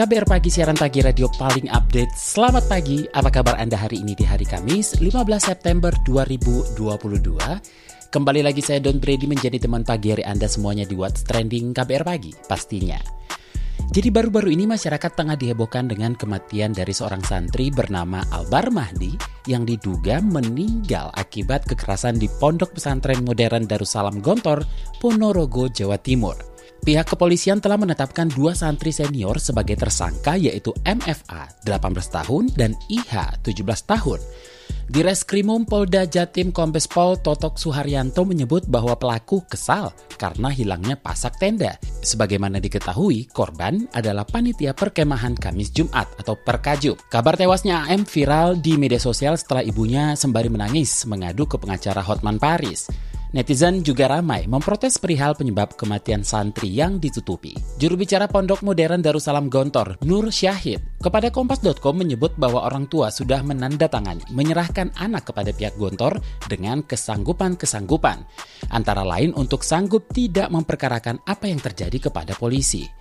KBR Pagi, siaran pagi radio paling update. Selamat pagi, apa kabar Anda hari ini di hari Kamis, 15 September 2022? Kembali lagi saya Don Brady menjadi teman pagi hari Anda semuanya di What's Trending KBR Pagi, pastinya. Jadi baru-baru ini masyarakat tengah dihebohkan dengan kematian dari seorang santri bernama Albar Mahdi yang diduga meninggal akibat kekerasan di Pondok Pesantren Modern Darussalam Gontor, Ponorogo, Jawa Timur. Pihak kepolisian telah menetapkan dua santri senior sebagai tersangka yaitu MFA 18 tahun dan IH 17 tahun. Di Reskrimum Polda Jatim Kombes Pol Totok Suharyanto menyebut bahwa pelaku kesal karena hilangnya pasak tenda. Sebagaimana diketahui, korban adalah panitia perkemahan Kamis Jumat atau Perkajub. Kabar tewasnya AM viral di media sosial setelah ibunya sembari menangis mengadu ke pengacara Hotman Paris. Netizen juga ramai memprotes perihal penyebab kematian santri yang ditutupi. Juru bicara Pondok Modern Darussalam Gontor, Nur Syahid, kepada Kompas.com menyebut bahwa orang tua sudah menandatangani menyerahkan anak kepada pihak Gontor dengan kesanggupan-kesanggupan. Antara lain untuk sanggup tidak memperkarakan apa yang terjadi kepada polisi.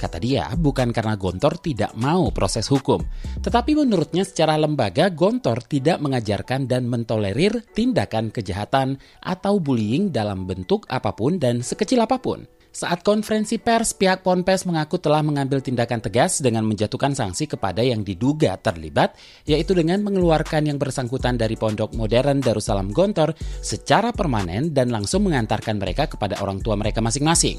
Kata dia, bukan karena Gontor tidak mau proses hukum, tetapi menurutnya secara lembaga Gontor tidak mengajarkan dan mentolerir tindakan kejahatan atau bullying dalam bentuk apa pun dan sekecil apa pun. Saat konferensi pers, pihak Ponpes mengaku telah mengambil tindakan tegas dengan menjatuhkan sanksi kepada yang diduga terlibat, yaitu dengan mengeluarkan yang bersangkutan dari pondok modern Darussalam Gontor secara permanen dan langsung mengantarkan mereka kepada orang tua mereka masing-masing.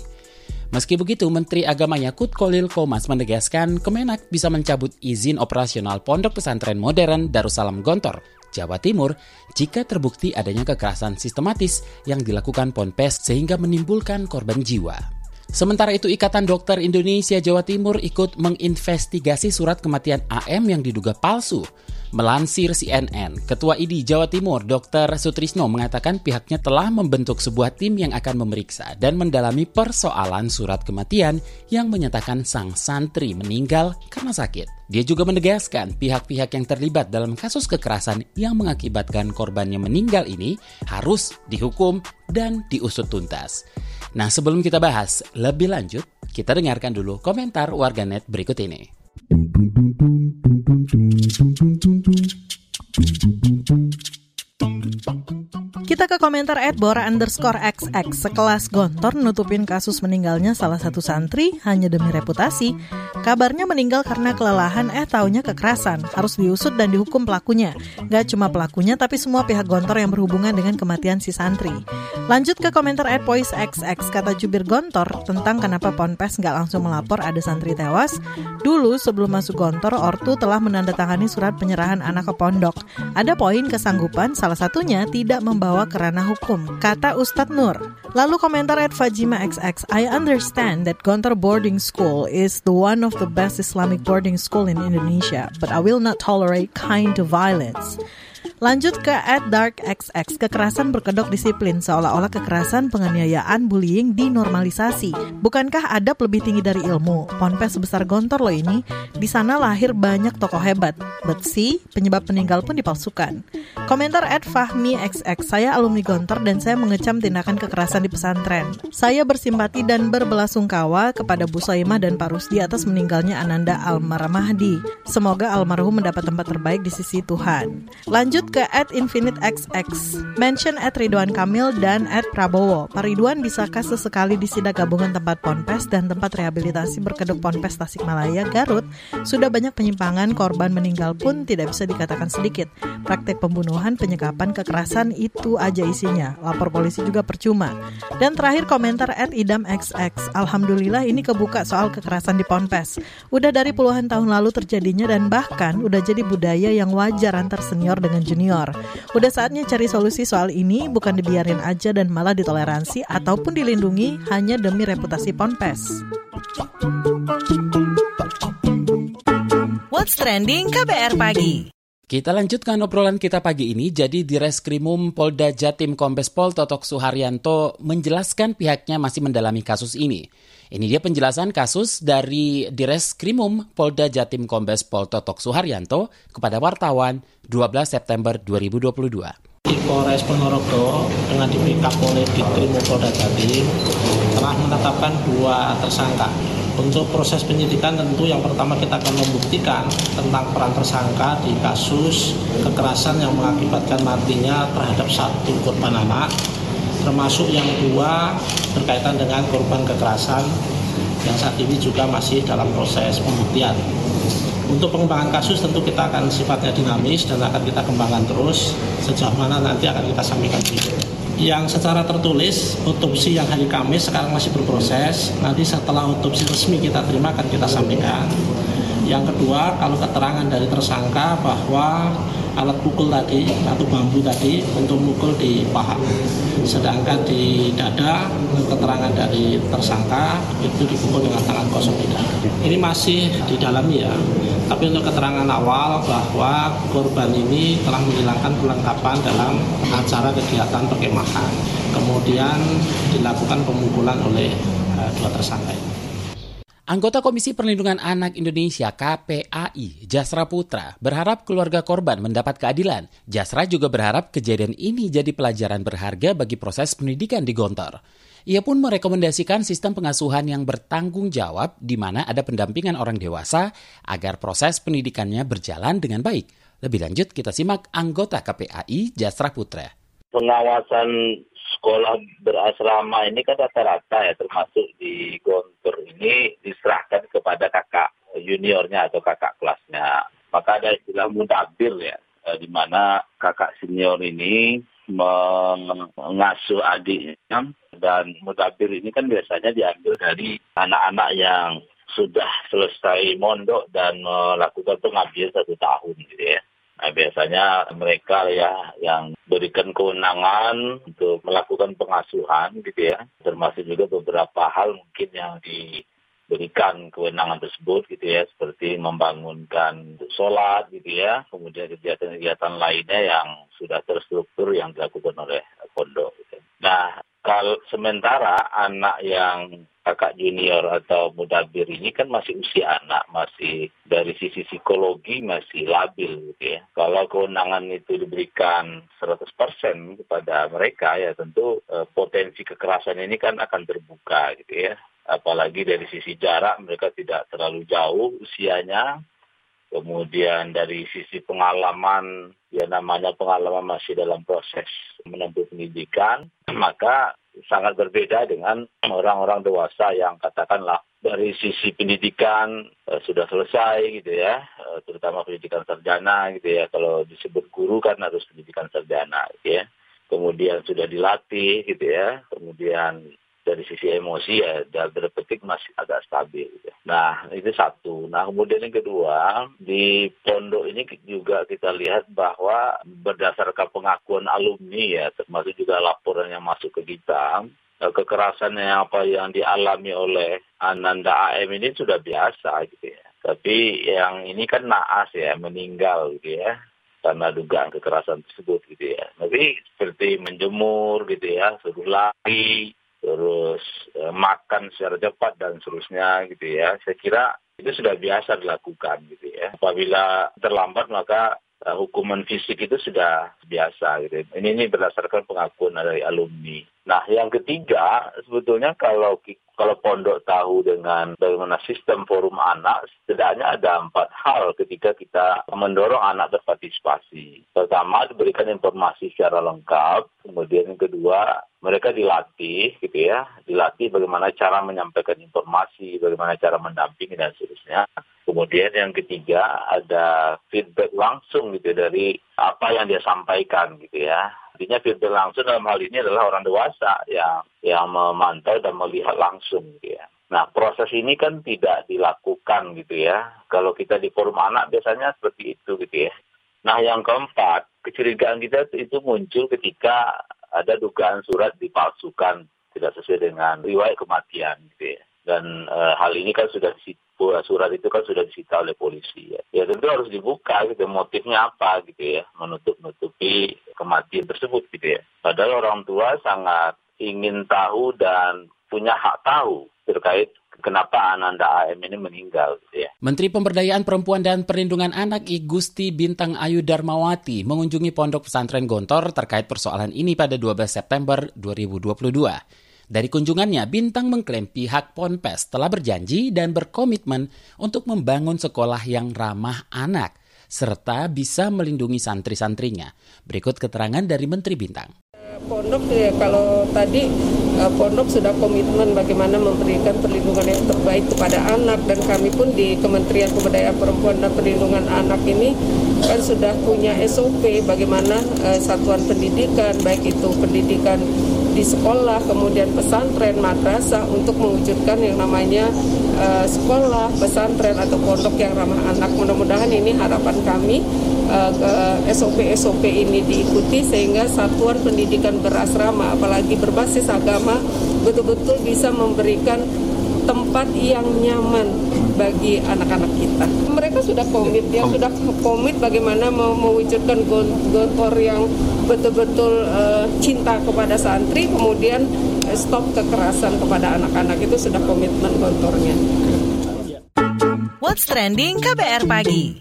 Meski begitu, Menteri Agama Yakut Kolil Komas menegaskan Kemenak bisa mencabut izin operasional Pondok Pesantren Modern Darussalam Gontor, Jawa Timur, jika terbukti adanya kekerasan sistematis yang dilakukan Ponpes sehingga menimbulkan korban jiwa. Sementara itu, Ikatan Dokter Indonesia Jawa Timur ikut menginvestigasi surat kematian AM yang diduga palsu. Melansir CNN, Ketua ID Jawa Timur Dr. Sutrisno mengatakan pihaknya telah membentuk sebuah tim yang akan memeriksa dan mendalami persoalan surat kematian yang menyatakan sang santri meninggal karena sakit. Dia juga menegaskan pihak-pihak yang terlibat dalam kasus kekerasan yang mengakibatkan korbannya meninggal ini harus dihukum dan diusut tuntas. Nah sebelum kita bahas lebih lanjut, kita dengarkan dulu komentar warganet berikut ini. Kita ke komentar at Bora underscore XX. Sekelas Gontor nutupin kasus meninggalnya salah satu santri hanya demi reputasi. Kabarnya meninggal karena kelelahan eh taunya kekerasan. Harus diusut dan dihukum pelakunya. Gak cuma pelakunya tapi semua pihak Gontor yang berhubungan dengan kematian si santri. Lanjut ke komentar at Poise XX. Kata jubir Gontor tentang kenapa Ponpes gak langsung melapor ada santri tewas. Dulu sebelum masuk Gontor, Ortu telah menandatangani surat penyerahan anak ke pondok. Ada poin kesanggupan salah satunya tidak membawa dibawa ke ranah hukum, kata Ustadz Nur. Lalu komentar at Fajima XX, I understand that Gontor Boarding School is the one of the best Islamic boarding school in Indonesia, but I will not tolerate kind of violence. Lanjut ke at dark xx kekerasan berkedok disiplin seolah-olah kekerasan penganiayaan bullying dinormalisasi. Bukankah adab lebih tinggi dari ilmu? Ponpes sebesar gontor loh ini. Di sana lahir banyak tokoh hebat. But see, penyebab meninggal pun dipalsukan. Komentar at Fahmi XX, saya alumni gontor dan saya mengecam tindakan kekerasan di pesantren. Saya bersimpati dan berbelasungkawa kepada Bu Soimah dan Pak Rusdi atas meninggalnya Ananda Almarmahdi. Semoga almarhum mendapat tempat terbaik di sisi Tuhan. Lanjut ke at Infinite. Mention at Ridwan Kamil dan at Prabowo. Pak Ridwan bisakah sesekali disidak gabungan tempat ponpes dan tempat rehabilitasi berkedok ponpes Tasikmalaya, Garut? Sudah banyak penyimpangan, korban meninggal pun tidak bisa dikatakan sedikit. Praktek pembunuhan, penyekapan, kekerasan itu aja isinya. Lapor polisi juga percuma. Dan terakhir komentar at Idam XX. Alhamdulillah ini kebuka soal kekerasan di ponpes. Udah dari puluhan tahun lalu terjadinya dan bahkan udah jadi budaya yang wajar antar senior dengan dengan junior. Udah saatnya cari solusi soal ini, bukan dibiarin aja dan malah ditoleransi ataupun dilindungi hanya demi reputasi Ponpes. What's Trending KBR Pagi kita lanjutkan obrolan kita pagi ini. Jadi di Reskrimum Polda Jatim Kombes Pol Totok Suharyanto menjelaskan pihaknya masih mendalami kasus ini. Ini dia penjelasan kasus dari Direskrimum Polda Jatim Kombes Pol Totok Suharyanto kepada wartawan 12 September 2022. Di Polres Ponorogo dengan di oleh Ditkrimum Polda Jatim telah menetapkan dua tersangka untuk proses penyidikan tentu yang pertama kita akan membuktikan tentang peran tersangka di kasus kekerasan yang mengakibatkan matinya terhadap satu korban anak termasuk yang dua berkaitan dengan korban kekerasan yang saat ini juga masih dalam proses pembuktian. Untuk pengembangan kasus tentu kita akan sifatnya dinamis dan akan kita kembangkan terus sejauh mana nanti akan kita sampaikan berikutnya yang secara tertulis otopsi yang hari Kamis sekarang masih berproses. Nanti setelah otopsi resmi kita terima akan kita sampaikan. Yang kedua, kalau keterangan dari tersangka bahwa alat pukul tadi atau bambu tadi untuk mukul di paha. Sedangkan di dada keterangan dari tersangka itu dipukul dengan tangan kosong tidak. Ini masih didalami ya. Tapi untuk keterangan awal bahwa korban ini telah menghilangkan perlengkapan dalam acara kegiatan perkemahan. Kemudian dilakukan pemukulan oleh uh, dua tersangka ini. Anggota Komisi Perlindungan Anak Indonesia KPAI, Jasra Putra, berharap keluarga korban mendapat keadilan. Jasra juga berharap kejadian ini jadi pelajaran berharga bagi proses pendidikan di Gontor. Ia pun merekomendasikan sistem pengasuhan yang bertanggung jawab di mana ada pendampingan orang dewasa agar proses pendidikannya berjalan dengan baik. Lebih lanjut kita simak anggota KPAI Jasra Putra. Pengawasan sekolah berasrama ini kan rata-rata ya termasuk di Gontor ini diserahkan kepada kakak juniornya atau kakak kelasnya. Maka ada istilah mudabir ya, eh, di mana kakak senior ini mengasuh adiknya dan mudabir ini kan biasanya diambil dari anak-anak yang sudah selesai mondok dan melakukan pengabdian satu tahun gitu ya. Nah, biasanya mereka ya yang berikan kewenangan untuk melakukan pengasuhan gitu ya, termasuk juga beberapa hal mungkin yang diberikan kewenangan tersebut gitu ya, seperti membangunkan sholat gitu ya, kemudian kegiatan-kegiatan lainnya yang sudah terstruktur yang dilakukan oleh pondok. Gitu. Nah, kalau sementara anak yang kakak junior atau mudabir ini kan masih usia anak, masih dari sisi psikologi masih labil gitu ya. Kalau kewenangan itu diberikan 100% kepada mereka ya tentu eh, potensi kekerasan ini kan akan terbuka gitu ya. Apalagi dari sisi jarak mereka tidak terlalu jauh usianya. Kemudian dari sisi pengalaman, ya namanya pengalaman masih dalam proses menempuh pendidikan, maka sangat berbeda dengan orang-orang dewasa yang katakanlah dari sisi pendidikan uh, sudah selesai gitu ya, uh, terutama pendidikan sarjana gitu ya. Kalau disebut guru kan harus pendidikan sarjana gitu ya. Kemudian sudah dilatih gitu ya, kemudian dari sisi emosi ya dalam petik masih agak stabil. Gitu. Nah itu satu. Nah kemudian yang kedua di pondok ini juga kita lihat bahwa berdasarkan pengakuan alumni ya termasuk juga laporan yang masuk ke kita eh, kekerasan yang apa yang dialami oleh Ananda AM ini sudah biasa gitu ya. Tapi yang ini kan naas ya meninggal gitu ya karena dugaan kekerasan tersebut gitu ya. Tapi seperti menjemur gitu ya, suruh lari, terus e, makan secara cepat dan seterusnya gitu ya. Saya kira itu sudah biasa dilakukan gitu ya. Apabila terlambat maka uh, hukuman fisik itu sudah biasa gitu. Ini ini berdasarkan pengakuan dari alumni. Nah, yang ketiga sebetulnya kalau kalau pondok tahu dengan bagaimana sistem forum anak, setidaknya ada empat hal ketika kita mendorong anak berpartisipasi. Pertama, diberikan informasi secara lengkap. Kemudian yang kedua, mereka dilatih gitu ya, dilatih bagaimana cara menyampaikan informasi, bagaimana cara mendampingi dan seterusnya. Kemudian yang ketiga ada feedback langsung gitu dari apa yang dia sampaikan gitu ya. Artinya feedback langsung dalam hal ini adalah orang dewasa yang yang memantau dan melihat langsung gitu ya. Nah proses ini kan tidak dilakukan gitu ya. Kalau kita di forum anak biasanya seperti itu gitu ya. Nah yang keempat, kecurigaan kita itu muncul ketika ada dugaan surat dipalsukan tidak sesuai dengan riwayat kematian gitu ya. Dan uh, hal ini kan sudah surat itu kan sudah disita oleh polisi ya. Ya tentu harus dibuka gitu motifnya apa gitu ya menutup-nutupi kematian tersebut gitu ya. Padahal orang tua sangat ingin tahu dan punya hak tahu terkait kenapa Ananda AM ini meninggal gitu ya. Menteri Pemberdayaan Perempuan dan Perlindungan Anak I Gusti Bintang Ayu Darmawati mengunjungi Pondok Pesantren Gontor terkait persoalan ini pada 12 September 2022. Dari kunjungannya, Bintang mengklaim pihak Ponpes telah berjanji dan berkomitmen untuk membangun sekolah yang ramah anak, serta bisa melindungi santri-santrinya. Berikut keterangan dari Menteri Bintang. Pondok ya kalau tadi eh, Pondok sudah komitmen bagaimana memberikan perlindungan yang terbaik kepada anak dan kami pun di Kementerian Pemberdayaan Perempuan dan Perlindungan Anak ini kan sudah punya SOP bagaimana uh, satuan pendidikan baik itu pendidikan di sekolah, kemudian pesantren, madrasah untuk mewujudkan yang namanya uh, sekolah, pesantren atau pondok yang ramah anak. Mudah-mudahan ini harapan kami uh, eh, SOP-SOP ini diikuti sehingga satuan pendidikan berasrama apalagi berbasis agama betul-betul bisa memberikan tempat yang nyaman bagi anak-anak kita. Mereka sudah komit, ya sudah komit bagaimana mau mewujudkan gontor yang betul-betul uh, cinta kepada santri, kemudian uh, stop kekerasan kepada anak-anak itu sudah komitmen gontornya. What's trending KBR pagi?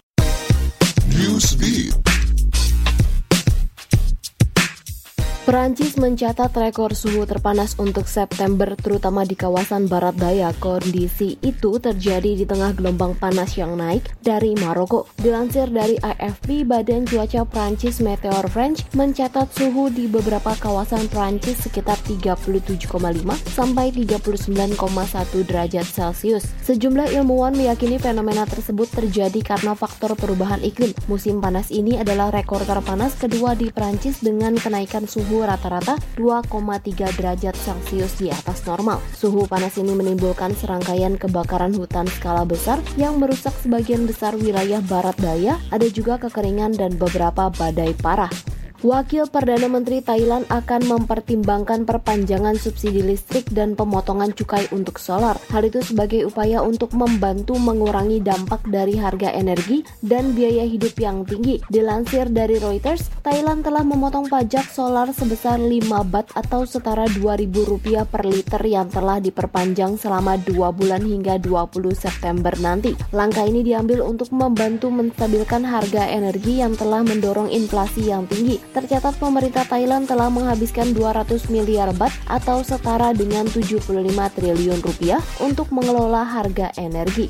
Perancis mencatat rekor suhu terpanas untuk September terutama di kawasan barat daya. Kondisi itu terjadi di tengah gelombang panas yang naik dari Maroko. Dilansir dari AFP, Badan Cuaca Prancis Meteor French mencatat suhu di beberapa kawasan Prancis sekitar 37,5 sampai 39,1 derajat Celcius. Sejumlah ilmuwan meyakini fenomena tersebut terjadi karena faktor perubahan iklim. Musim panas ini adalah rekor terpanas kedua di Prancis dengan kenaikan suhu rata-rata 2,3 derajat Celcius di atas normal. Suhu panas ini menimbulkan serangkaian kebakaran hutan skala besar yang merusak sebagian besar wilayah barat daya, ada juga kekeringan dan beberapa badai parah. Wakil Perdana Menteri Thailand akan mempertimbangkan perpanjangan subsidi listrik dan pemotongan cukai untuk solar. Hal itu sebagai upaya untuk membantu mengurangi dampak dari harga energi dan biaya hidup yang tinggi. Dilansir dari Reuters, Thailand telah memotong pajak solar sebesar 5 bat atau setara Rp2.000 per liter yang telah diperpanjang selama 2 bulan hingga 20 September nanti. Langkah ini diambil untuk membantu menstabilkan harga energi yang telah mendorong inflasi yang tinggi. Tercatat pemerintah Thailand telah menghabiskan 200 miliar bat atau setara dengan 75 triliun rupiah untuk mengelola harga energi.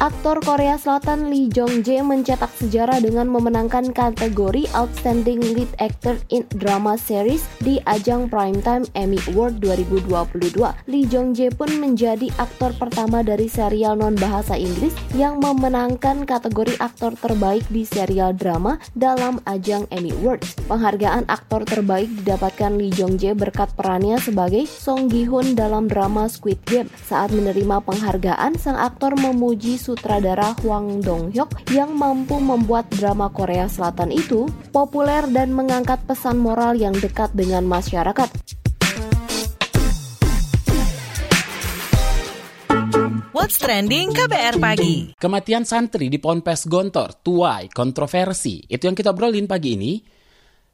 Aktor Korea Selatan Lee Jong Jae mencetak sejarah dengan memenangkan kategori Outstanding Lead Actor in Drama Series di ajang Primetime Emmy Award 2022. Lee Jong Jae pun menjadi aktor pertama dari serial non-bahasa Inggris yang memenangkan kategori aktor terbaik di serial drama dalam ajang Emmy Awards. Penghargaan aktor terbaik didapatkan Lee Jong Jae berkat perannya sebagai Song Gi Hun dalam drama Squid Game. Saat menerima penghargaan, sang aktor memuji sutradara Hwang Dong-hyuk yang mampu membuat drama Korea Selatan itu populer dan mengangkat pesan moral yang dekat dengan masyarakat. What's trending KBR pagi? Kematian santri di Ponpes Gontor, tuai, kontroversi. Itu yang kita obrolin pagi ini.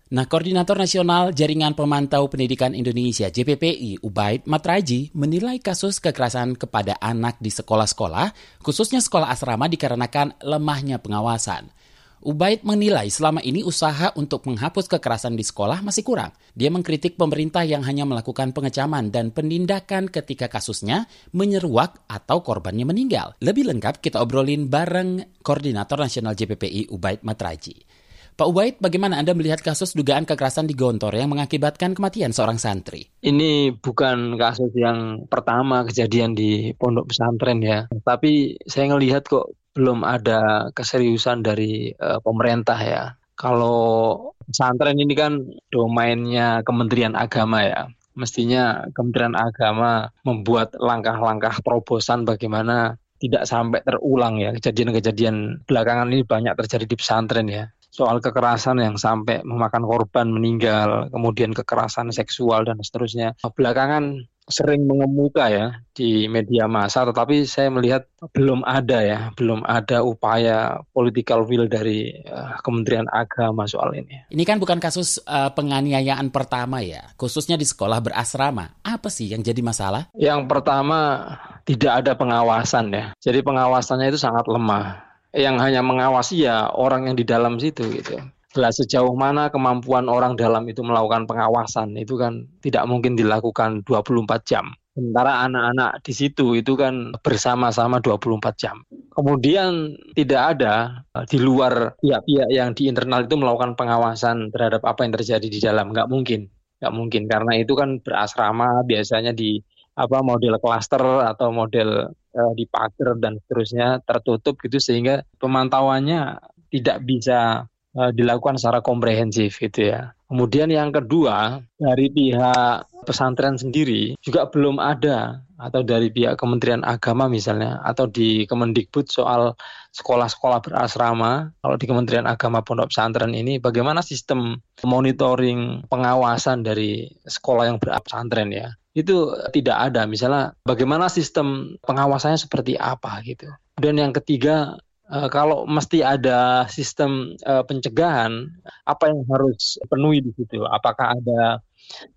Nah, Koordinator Nasional Jaringan Pemantau Pendidikan Indonesia JPPI Ubaid Matraji menilai kasus kekerasan kepada anak di sekolah-sekolah, khususnya sekolah asrama dikarenakan lemahnya pengawasan. Ubaid menilai selama ini usaha untuk menghapus kekerasan di sekolah masih kurang. Dia mengkritik pemerintah yang hanya melakukan pengecaman dan penindakan ketika kasusnya menyeruak atau korbannya meninggal. Lebih lengkap kita obrolin bareng Koordinator Nasional JPPI Ubaid Matraji. Pak Ubaid, bagaimana Anda melihat kasus dugaan kekerasan di Gontor yang mengakibatkan kematian seorang santri? Ini bukan kasus yang pertama kejadian di pondok pesantren ya, tapi saya ngelihat kok belum ada keseriusan dari uh, pemerintah ya. Kalau pesantren ini kan domainnya Kementerian Agama ya. Mestinya Kementerian Agama membuat langkah-langkah terobosan bagaimana tidak sampai terulang ya kejadian-kejadian belakangan ini banyak terjadi di pesantren ya soal kekerasan yang sampai memakan korban meninggal, kemudian kekerasan seksual dan seterusnya. Belakangan sering mengemuka ya di media massa, tetapi saya melihat belum ada ya, belum ada upaya political will dari uh, Kementerian Agama soal ini. Ini kan bukan kasus uh, penganiayaan pertama ya, khususnya di sekolah berasrama. Apa sih yang jadi masalah? Yang pertama tidak ada pengawasan ya, jadi pengawasannya itu sangat lemah. Yang hanya mengawasi ya orang yang di dalam situ gitu lah sejauh mana kemampuan orang dalam itu melakukan pengawasan itu kan tidak mungkin dilakukan 24 jam. Sementara anak-anak di situ itu kan bersama-sama 24 jam. Kemudian tidak ada eh, di luar pihak-pihak yang di internal itu melakukan pengawasan terhadap apa yang terjadi di dalam. Nggak mungkin. Nggak mungkin. Karena itu kan berasrama biasanya di apa model klaster atau model uh, di pagar dan seterusnya tertutup gitu sehingga pemantauannya tidak bisa uh, dilakukan secara komprehensif gitu ya. Kemudian yang kedua dari pihak pesantren sendiri juga belum ada atau dari pihak Kementerian Agama misalnya atau di Kemendikbud soal sekolah-sekolah berasrama kalau di Kementerian Agama Pondok Pesantren ini bagaimana sistem monitoring pengawasan dari sekolah yang berpesantren ya itu tidak ada misalnya bagaimana sistem pengawasannya seperti apa gitu dan yang ketiga Uh, kalau mesti ada sistem uh, pencegahan, apa yang harus penuhi di situ? Apakah ada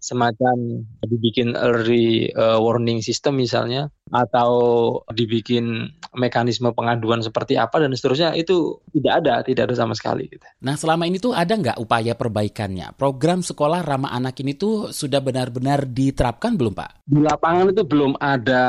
semacam dibikin early uh, warning system misalnya atau dibikin mekanisme pengaduan seperti apa dan seterusnya itu tidak ada tidak ada sama sekali gitu. Nah selama ini tuh ada nggak upaya perbaikannya program sekolah ramah anak ini tuh sudah benar-benar diterapkan belum Pak? Di lapangan itu belum ada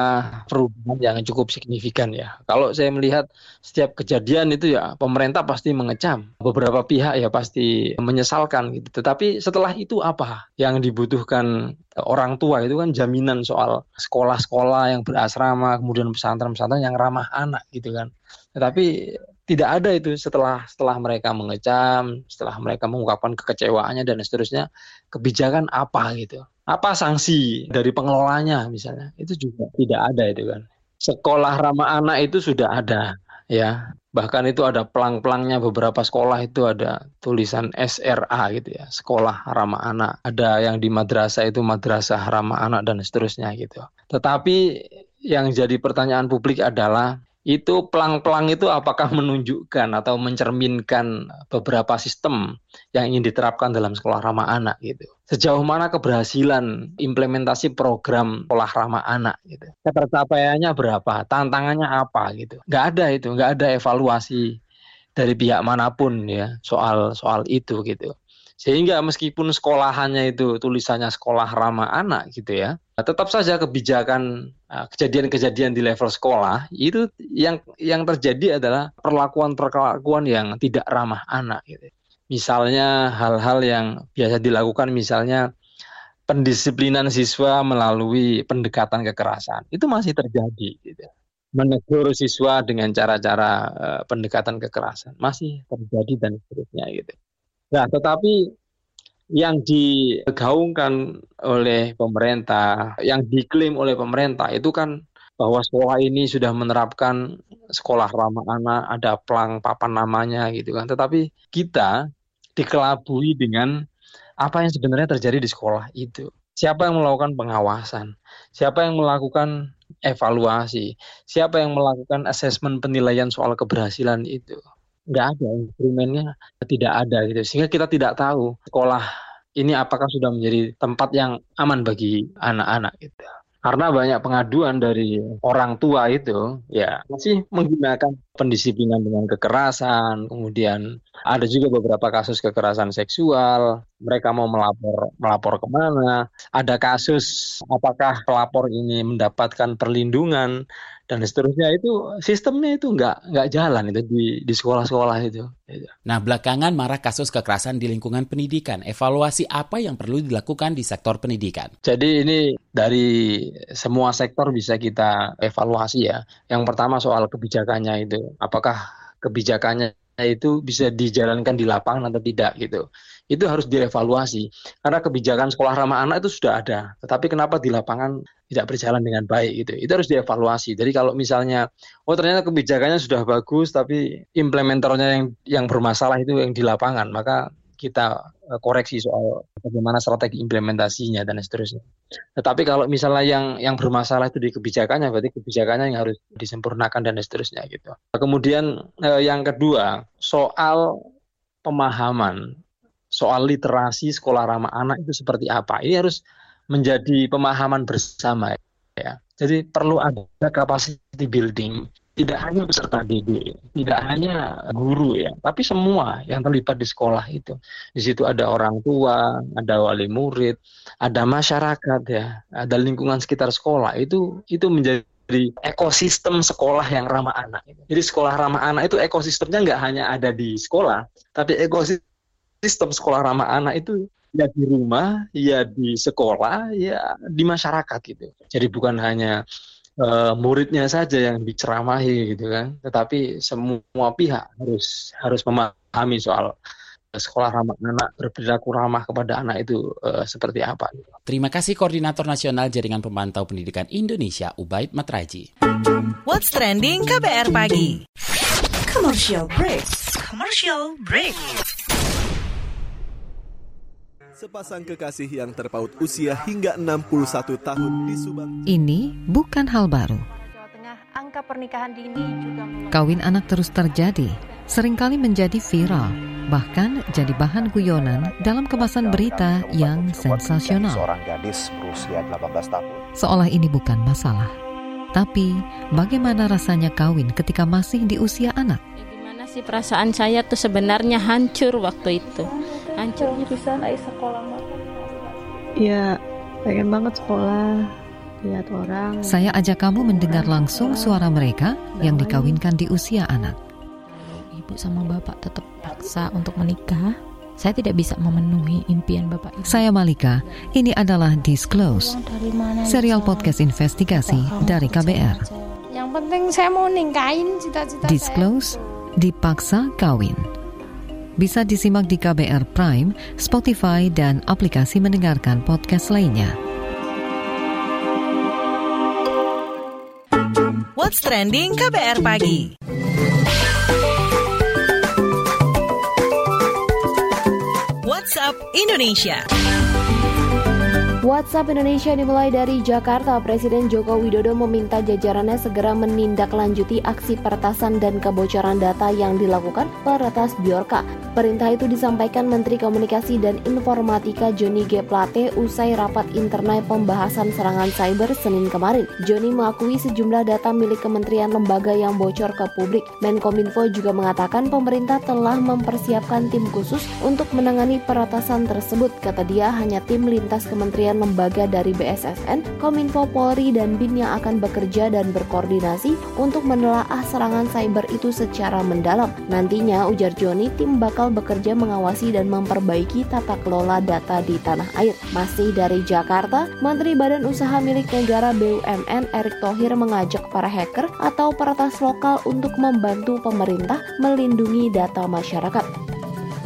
perubahan yang cukup signifikan ya. Kalau saya melihat setiap kejadian itu ya pemerintah pasti mengecam beberapa pihak ya pasti menyesalkan gitu. Tetapi setelah itu apa yang dibutuhkan orang tua itu kan jaminan soal sekolah-sekolah yang berasrama, kemudian pesantren-pesantren yang ramah anak gitu kan. Tetapi tidak ada itu setelah setelah mereka mengecam, setelah mereka mengungkapkan kekecewaannya dan seterusnya, kebijakan apa gitu. Apa sanksi dari pengelolanya misalnya? Itu juga tidak ada itu kan. Sekolah ramah anak itu sudah ada ya bahkan itu ada pelang-pelangnya beberapa sekolah itu ada tulisan SRA gitu ya sekolah ramah anak. Ada yang di madrasah itu madrasah ramah anak dan seterusnya gitu. Tetapi yang jadi pertanyaan publik adalah itu pelang-pelang itu apakah menunjukkan atau mencerminkan beberapa sistem yang ingin diterapkan dalam sekolah ramah anak gitu. Sejauh mana keberhasilan implementasi program sekolah ramah anak gitu. Ketercapaiannya berapa, tantangannya apa gitu. Nggak ada itu, nggak ada evaluasi dari pihak mana pun ya soal soal itu gitu. Sehingga meskipun sekolahannya itu tulisannya sekolah ramah anak gitu ya, tetap saja kebijakan uh, kejadian-kejadian di level sekolah itu yang yang terjadi adalah perlakuan-perlakuan yang tidak ramah anak gitu. Misalnya hal-hal yang biasa dilakukan misalnya pendisiplinan siswa melalui pendekatan kekerasan. Itu masih terjadi gitu menegur siswa dengan cara-cara uh, pendekatan kekerasan masih terjadi dan seterusnya gitu. Nah, tetapi yang digaungkan oleh pemerintah, yang diklaim oleh pemerintah itu kan bahwa sekolah ini sudah menerapkan sekolah ramah anak, ada pelang papan namanya gitu kan. Tetapi kita dikelabui dengan apa yang sebenarnya terjadi di sekolah itu. Siapa yang melakukan pengawasan? Siapa yang melakukan evaluasi? Siapa yang melakukan asesmen penilaian soal keberhasilan itu? Nggak ada instrumennya tidak ada gitu. Sehingga kita tidak tahu sekolah ini apakah sudah menjadi tempat yang aman bagi anak-anak gitu. Karena banyak pengaduan dari orang tua itu ya masih menggunakan pendisiplinan dengan kekerasan kemudian ada juga beberapa kasus kekerasan seksual mereka mau melapor melapor ke mana ada kasus apakah pelapor ini mendapatkan perlindungan dan seterusnya itu sistemnya itu nggak nggak jalan itu di di sekolah-sekolah itu. Nah belakangan marah kasus kekerasan di lingkungan pendidikan. Evaluasi apa yang perlu dilakukan di sektor pendidikan? Jadi ini dari semua sektor bisa kita evaluasi ya. Yang pertama soal kebijakannya itu, apakah kebijakannya itu bisa dijalankan di lapangan atau tidak gitu. Itu harus dievaluasi karena kebijakan sekolah ramah anak itu sudah ada, tetapi kenapa di lapangan tidak berjalan dengan baik gitu. Itu harus dievaluasi. Jadi kalau misalnya oh ternyata kebijakannya sudah bagus tapi implementornya yang yang bermasalah itu yang di lapangan, maka kita eh, koreksi soal bagaimana strategi implementasinya dan seterusnya. Tetapi kalau misalnya yang yang bermasalah itu di kebijakannya, berarti kebijakannya yang harus disempurnakan dan seterusnya gitu. Kemudian eh, yang kedua soal pemahaman soal literasi sekolah ramah anak itu seperti apa. Ini harus menjadi pemahaman bersama ya. Jadi perlu ada capacity building tidak hanya peserta didik, tidak hanya guru ya, tapi semua yang terlibat di sekolah itu. Di situ ada orang tua, ada wali murid, ada masyarakat ya, ada lingkungan sekitar sekolah. Itu itu menjadi ekosistem sekolah yang ramah anak. Jadi sekolah ramah anak itu ekosistemnya nggak hanya ada di sekolah, tapi ekosistem sekolah ramah anak itu ya di rumah, ya di sekolah, ya di masyarakat gitu. Jadi bukan hanya uh, muridnya saja yang diceramahi gitu kan, tetapi semua pihak harus harus memahami soal sekolah ramah anak berperilaku ramah kepada anak itu uh, seperti apa. Terima kasih Koordinator Nasional Jaringan Pemantau Pendidikan Indonesia Ubaid Matraji. What's trending KBR pagi? Commercial break. Commercial break. Sepasang kekasih yang terpaut usia hingga 61 tahun di Subang. Ini bukan hal baru. angka pernikahan dini juga Kawin anak terus terjadi, sering kali menjadi viral, bahkan jadi bahan guyonan dalam kemasan berita yang sensasional. Seorang gadis berusia 18 tahun. Seolah ini bukan masalah. Tapi, bagaimana rasanya kawin ketika masih di usia anak? Gimana sih perasaan saya tuh sebenarnya hancur waktu itu hancurnya bisa naik sekolah ya pengen banget sekolah lihat orang. Saya ajak kamu mendengar langsung suara mereka yang dikawinkan di usia anak. Ibu sama bapak tetap paksa untuk menikah. Saya tidak bisa memenuhi impian Bapak Ibu. Saya Malika, ini adalah Disclose, serial podcast investigasi dari KBR. Yang penting saya mau ningkain cita-cita Disclose, dipaksa kawin bisa disimak di KBR Prime, Spotify, dan aplikasi mendengarkan podcast lainnya. What's Trending KBR Pagi WhatsApp Indonesia WhatsApp Indonesia dimulai dari Jakarta. Presiden Joko Widodo meminta jajarannya segera menindaklanjuti aksi peretasan dan kebocoran data yang dilakukan peretas Biorka. Perintah itu disampaikan Menteri Komunikasi dan Informatika Joni G. Plate usai rapat internal pembahasan serangan cyber Senin kemarin. Joni mengakui sejumlah data milik kementerian lembaga yang bocor ke publik. Menkominfo juga mengatakan pemerintah telah mempersiapkan tim khusus untuk menangani peretasan tersebut. Kata dia hanya tim lintas kementerian lembaga dari BSSN, Kominfo Polri, dan BIN yang akan bekerja dan berkoordinasi untuk menelaah serangan cyber itu secara mendalam. Nantinya, ujar Joni, tim bakal bekerja mengawasi dan memperbaiki tata kelola data di tanah air. Masih dari Jakarta, Menteri Badan Usaha Milik Negara BUMN Erick Thohir mengajak para hacker atau peretas lokal untuk membantu pemerintah melindungi data masyarakat.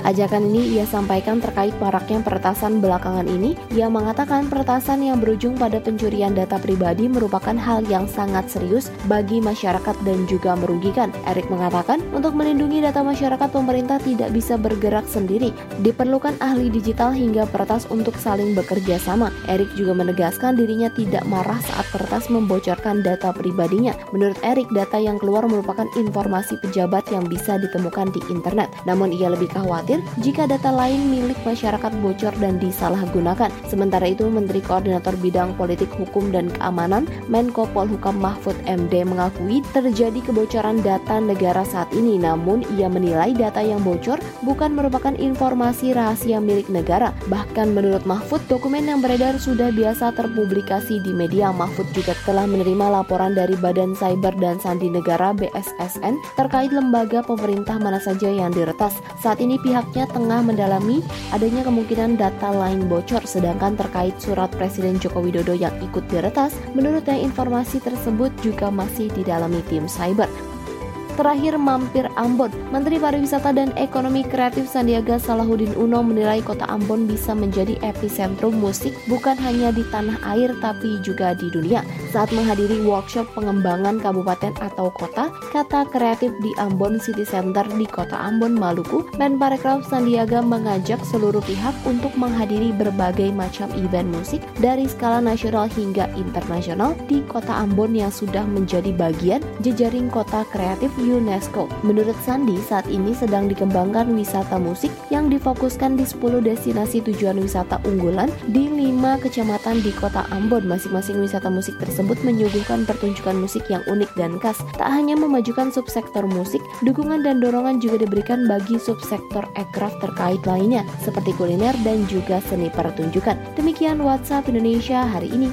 Ajakan ini ia sampaikan terkait maraknya peretasan belakangan ini. Ia mengatakan peretasan yang berujung pada pencurian data pribadi merupakan hal yang sangat serius bagi masyarakat dan juga merugikan. Erik mengatakan, untuk melindungi data masyarakat pemerintah tidak bisa bergerak sendiri. Diperlukan ahli digital hingga peretas untuk saling bekerja sama. Erik juga menegaskan dirinya tidak marah saat peretas membocorkan data pribadinya. Menurut Erik, data yang keluar merupakan informasi pejabat yang bisa ditemukan di internet. Namun ia lebih khawatir khawatir jika data lain milik masyarakat bocor dan disalahgunakan. Sementara itu, Menteri Koordinator Bidang Politik Hukum dan Keamanan Menko Polhukam Mahfud MD mengakui terjadi kebocoran data negara saat ini, namun ia menilai data yang bocor bukan merupakan informasi rahasia milik negara. Bahkan menurut Mahfud, dokumen yang beredar sudah biasa terpublikasi di media. Mahfud juga telah menerima laporan dari Badan Cyber dan Sandi Negara BSSN terkait lembaga pemerintah mana saja yang diretas. Saat ini pihak pihaknya tengah mendalami adanya kemungkinan data lain bocor sedangkan terkait surat Presiden Joko Widodo yang ikut diretas, menurutnya informasi tersebut juga masih didalami tim cyber. Terakhir mampir Ambon. Menteri Pariwisata dan Ekonomi Kreatif Sandiaga Salahuddin Uno menilai kota Ambon bisa menjadi epicentrum musik bukan hanya di tanah air tapi juga di dunia. Saat menghadiri workshop pengembangan kabupaten atau kota, kata kreatif di Ambon City Center di kota Ambon, Maluku, Menparekraf Sandiaga mengajak seluruh pihak untuk menghadiri berbagai macam event musik dari skala nasional hingga internasional di kota Ambon yang sudah menjadi bagian jejaring kota kreatif UNESCO. Menurut Sandi, saat ini sedang dikembangkan wisata musik yang difokuskan di 10 destinasi tujuan wisata unggulan di 5 kecamatan di kota Ambon. Masing-masing wisata musik tersebut menyuguhkan pertunjukan musik yang unik dan khas. Tak hanya memajukan subsektor musik, dukungan dan dorongan juga diberikan bagi subsektor aircraft terkait lainnya, seperti kuliner dan juga seni pertunjukan. Demikian WhatsApp Indonesia hari ini.